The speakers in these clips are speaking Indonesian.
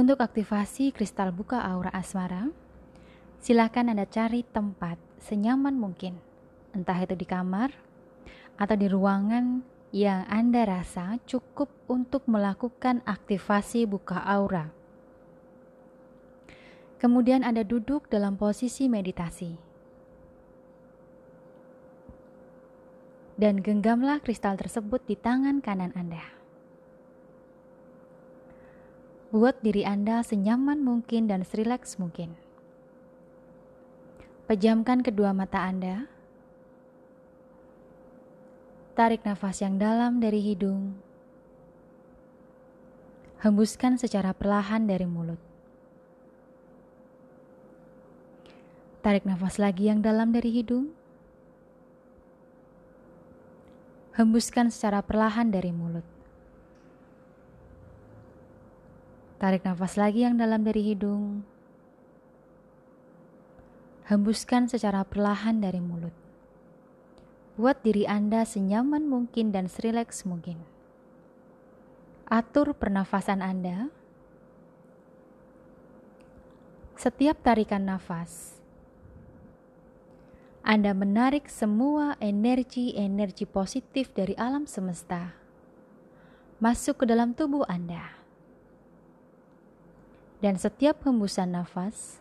Untuk aktivasi kristal buka aura asmara, silakan Anda cari tempat senyaman mungkin, entah itu di kamar atau di ruangan yang Anda rasa cukup untuk melakukan aktivasi buka aura. Kemudian Anda duduk dalam posisi meditasi. Dan genggamlah kristal tersebut di tangan kanan Anda. Buat diri Anda senyaman mungkin dan serileks mungkin. Pejamkan kedua mata Anda. Tarik nafas yang dalam dari hidung. Hembuskan secara perlahan dari mulut. Tarik nafas lagi yang dalam dari hidung. Hembuskan secara perlahan dari mulut. Tarik nafas lagi yang dalam dari hidung. Hembuskan secara perlahan dari mulut. Buat diri Anda senyaman mungkin dan serileks mungkin. Atur pernafasan Anda. Setiap tarikan nafas, Anda menarik semua energi-energi positif dari alam semesta masuk ke dalam tubuh Anda dan setiap hembusan nafas,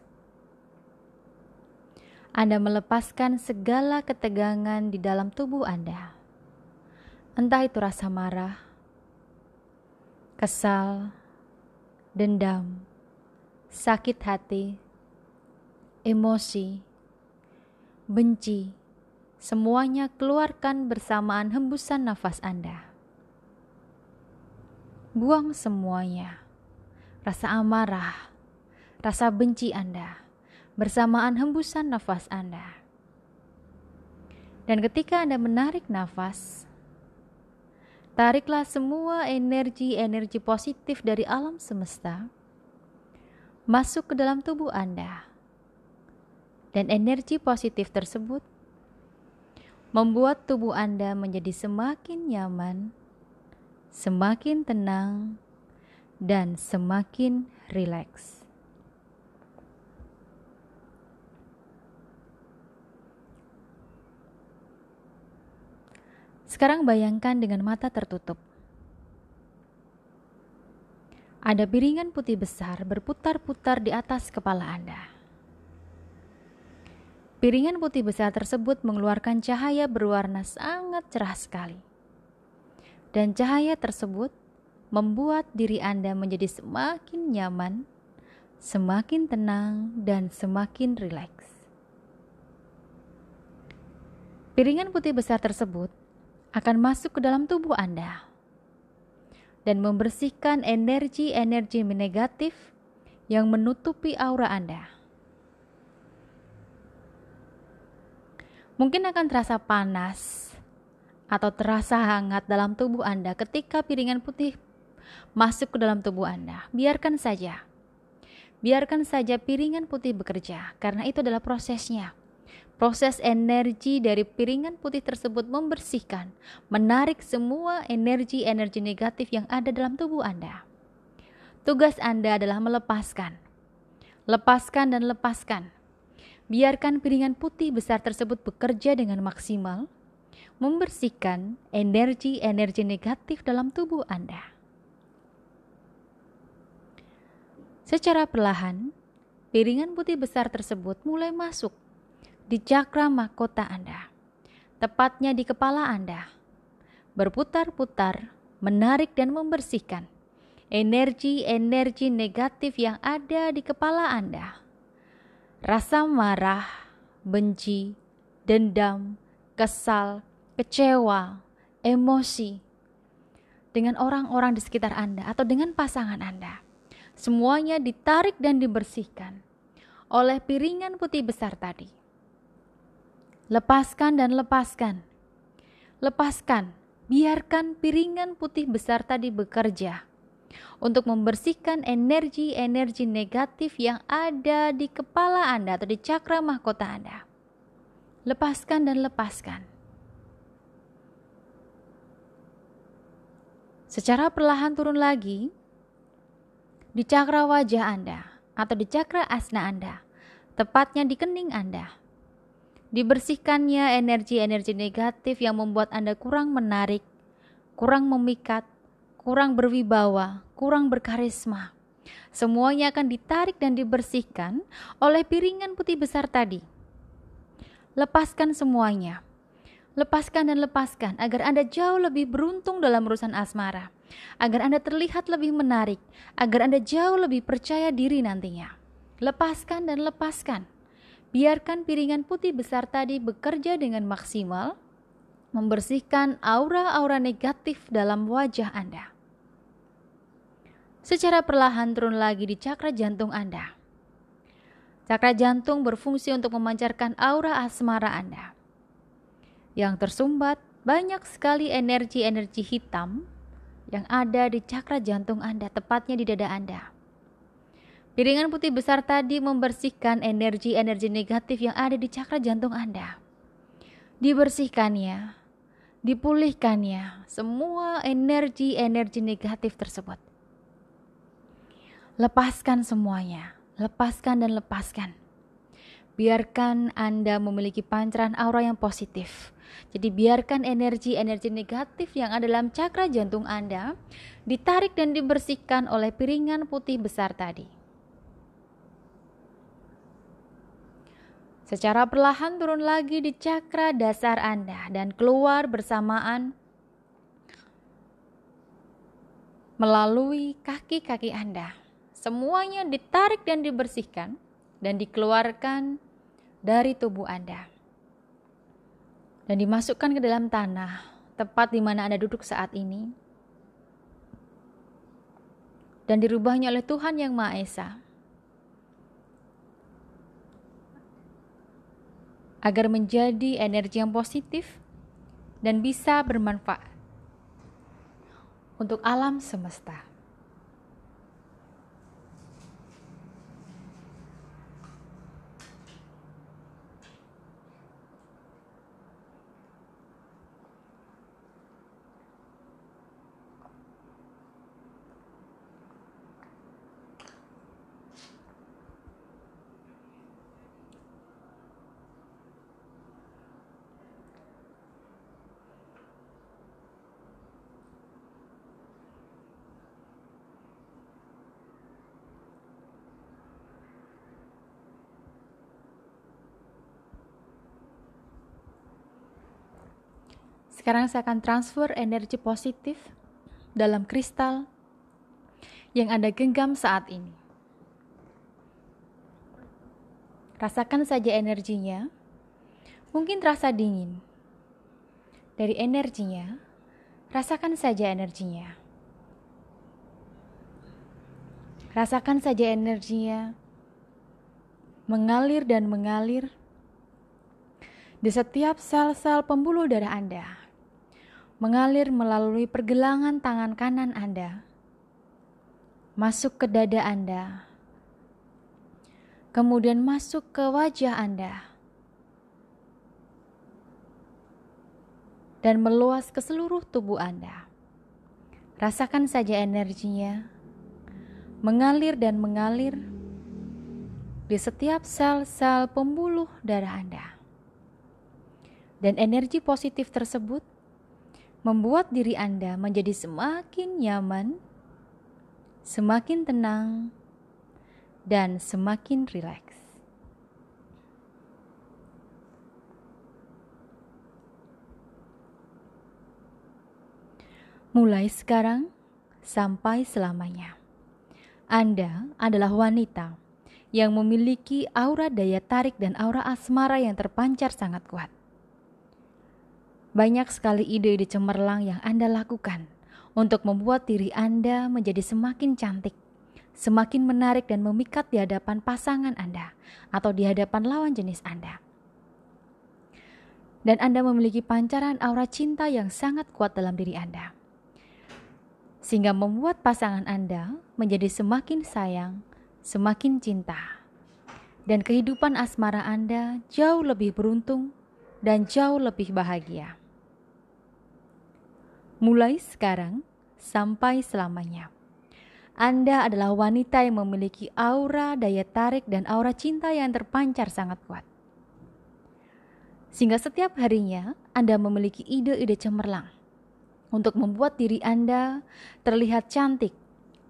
Anda melepaskan segala ketegangan di dalam tubuh Anda. Entah itu rasa marah, kesal, dendam, sakit hati, emosi, benci, semuanya keluarkan bersamaan hembusan nafas Anda. Buang semuanya rasa amarah, rasa benci Anda, bersamaan hembusan nafas Anda. Dan ketika Anda menarik nafas, tariklah semua energi-energi positif dari alam semesta masuk ke dalam tubuh Anda. Dan energi positif tersebut membuat tubuh Anda menjadi semakin nyaman, semakin tenang, dan semakin rileks. Sekarang bayangkan dengan mata tertutup. Ada piringan putih besar berputar-putar di atas kepala Anda. Piringan putih besar tersebut mengeluarkan cahaya berwarna sangat cerah sekali. Dan cahaya tersebut membuat diri Anda menjadi semakin nyaman, semakin tenang, dan semakin rileks. Piringan putih besar tersebut akan masuk ke dalam tubuh Anda dan membersihkan energi-energi negatif yang menutupi aura Anda. Mungkin akan terasa panas atau terasa hangat dalam tubuh Anda ketika piringan putih masuk ke dalam tubuh Anda. Biarkan saja. Biarkan saja piringan putih bekerja, karena itu adalah prosesnya. Proses energi dari piringan putih tersebut membersihkan, menarik semua energi-energi negatif yang ada dalam tubuh Anda. Tugas Anda adalah melepaskan. Lepaskan dan lepaskan. Biarkan piringan putih besar tersebut bekerja dengan maksimal, membersihkan energi-energi negatif dalam tubuh Anda. Secara perlahan, piringan putih besar tersebut mulai masuk di cakra mahkota Anda, tepatnya di kepala Anda, berputar-putar, menarik dan membersihkan energi-energi negatif yang ada di kepala Anda. Rasa marah, benci, dendam, kesal, kecewa, emosi dengan orang-orang di sekitar Anda atau dengan pasangan Anda Semuanya ditarik dan dibersihkan oleh piringan putih besar tadi. Lepaskan dan lepaskan. Lepaskan, biarkan piringan putih besar tadi bekerja untuk membersihkan energi-energi negatif yang ada di kepala Anda atau di cakra mahkota Anda. Lepaskan dan lepaskan. Secara perlahan turun lagi, di cakra wajah Anda atau di cakra asna Anda, tepatnya di kening Anda. Dibersihkannya energi-energi negatif yang membuat Anda kurang menarik, kurang memikat, kurang berwibawa, kurang berkarisma. Semuanya akan ditarik dan dibersihkan oleh piringan putih besar tadi. Lepaskan semuanya. Lepaskan dan lepaskan agar Anda jauh lebih beruntung dalam urusan asmara agar Anda terlihat lebih menarik, agar Anda jauh lebih percaya diri nantinya. Lepaskan dan lepaskan. Biarkan piringan putih besar tadi bekerja dengan maksimal, membersihkan aura-aura negatif dalam wajah Anda. Secara perlahan turun lagi di cakra jantung Anda. Cakra jantung berfungsi untuk memancarkan aura asmara Anda. Yang tersumbat banyak sekali energi-energi hitam yang ada di cakra jantung Anda, tepatnya di dada Anda. Piringan putih besar tadi membersihkan energi-energi negatif yang ada di cakra jantung Anda. Dibersihkannya, dipulihkannya semua energi-energi negatif tersebut. Lepaskan semuanya, lepaskan dan lepaskan. Biarkan Anda memiliki pancaran aura yang positif jadi biarkan energi-energi negatif yang ada dalam cakra jantung Anda ditarik dan dibersihkan oleh piringan putih besar tadi. Secara perlahan turun lagi di cakra dasar Anda dan keluar bersamaan melalui kaki-kaki Anda. Semuanya ditarik dan dibersihkan dan dikeluarkan dari tubuh Anda dan dimasukkan ke dalam tanah, tepat di mana Anda duduk saat ini, dan dirubahnya oleh Tuhan Yang Maha Esa. Agar menjadi energi yang positif dan bisa bermanfaat untuk alam semesta. Sekarang saya akan transfer energi positif dalam kristal yang Anda genggam saat ini. Rasakan saja energinya. Mungkin terasa dingin. Dari energinya, rasakan saja energinya. Rasakan saja energinya mengalir dan mengalir di setiap sel-sel pembuluh darah Anda mengalir melalui pergelangan tangan kanan Anda, masuk ke dada Anda, kemudian masuk ke wajah Anda, dan meluas ke seluruh tubuh Anda. Rasakan saja energinya mengalir dan mengalir di setiap sel-sel pembuluh darah Anda. Dan energi positif tersebut membuat diri Anda menjadi semakin nyaman, semakin tenang, dan semakin rileks. Mulai sekarang sampai selamanya, Anda adalah wanita yang memiliki aura daya tarik dan aura asmara yang terpancar sangat kuat. Banyak sekali ide-ide cemerlang yang Anda lakukan untuk membuat diri Anda menjadi semakin cantik, semakin menarik dan memikat di hadapan pasangan Anda atau di hadapan lawan jenis Anda. Dan Anda memiliki pancaran aura cinta yang sangat kuat dalam diri Anda. Sehingga membuat pasangan Anda menjadi semakin sayang, semakin cinta. Dan kehidupan asmara Anda jauh lebih beruntung dan jauh lebih bahagia mulai sekarang sampai selamanya. Anda adalah wanita yang memiliki aura daya tarik dan aura cinta yang terpancar sangat kuat. Sehingga setiap harinya Anda memiliki ide-ide cemerlang untuk membuat diri Anda terlihat cantik,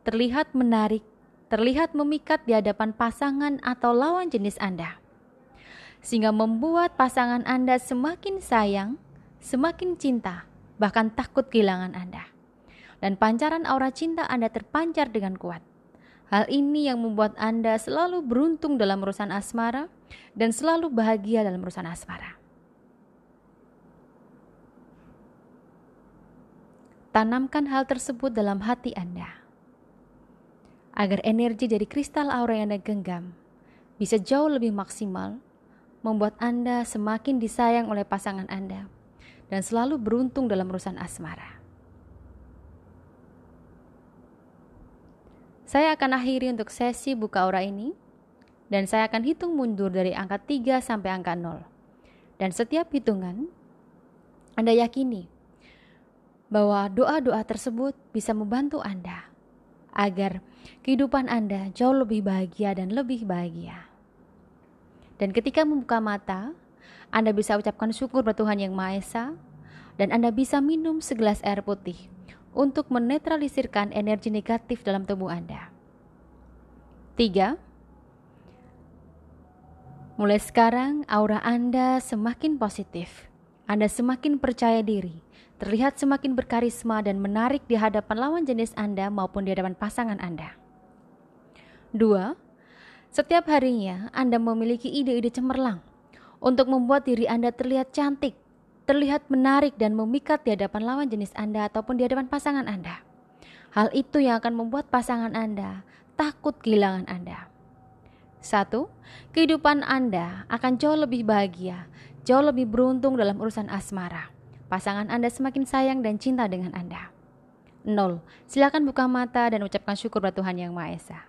terlihat menarik, terlihat memikat di hadapan pasangan atau lawan jenis Anda. Sehingga membuat pasangan Anda semakin sayang, semakin cinta, bahkan takut kehilangan Anda dan pancaran aura cinta Anda terpancar dengan kuat. Hal ini yang membuat Anda selalu beruntung dalam urusan asmara dan selalu bahagia dalam urusan asmara. Tanamkan hal tersebut dalam hati Anda agar energi dari kristal aura yang Anda genggam bisa jauh lebih maksimal, membuat Anda semakin disayang oleh pasangan Anda dan selalu beruntung dalam urusan asmara. Saya akan akhiri untuk sesi buka aura ini dan saya akan hitung mundur dari angka 3 sampai angka 0. Dan setiap hitungan Anda yakini bahwa doa-doa tersebut bisa membantu Anda agar kehidupan Anda jauh lebih bahagia dan lebih bahagia. Dan ketika membuka mata, Anda bisa ucapkan syukur pada Tuhan Yang Maha Esa dan Anda bisa minum segelas air putih untuk menetralisirkan energi negatif dalam tubuh Anda. Tiga, mulai sekarang aura Anda semakin positif. Anda semakin percaya diri, terlihat semakin berkarisma dan menarik di hadapan lawan jenis Anda maupun di hadapan pasangan Anda. Dua, setiap harinya Anda memiliki ide-ide cemerlang untuk membuat diri Anda terlihat cantik, terlihat menarik dan memikat di hadapan lawan jenis Anda ataupun di hadapan pasangan Anda. Hal itu yang akan membuat pasangan Anda takut kehilangan Anda. Satu, kehidupan Anda akan jauh lebih bahagia, jauh lebih beruntung dalam urusan asmara. Pasangan Anda semakin sayang dan cinta dengan Anda. Nol, silakan buka mata dan ucapkan syukur pada Tuhan Yang Maha Esa.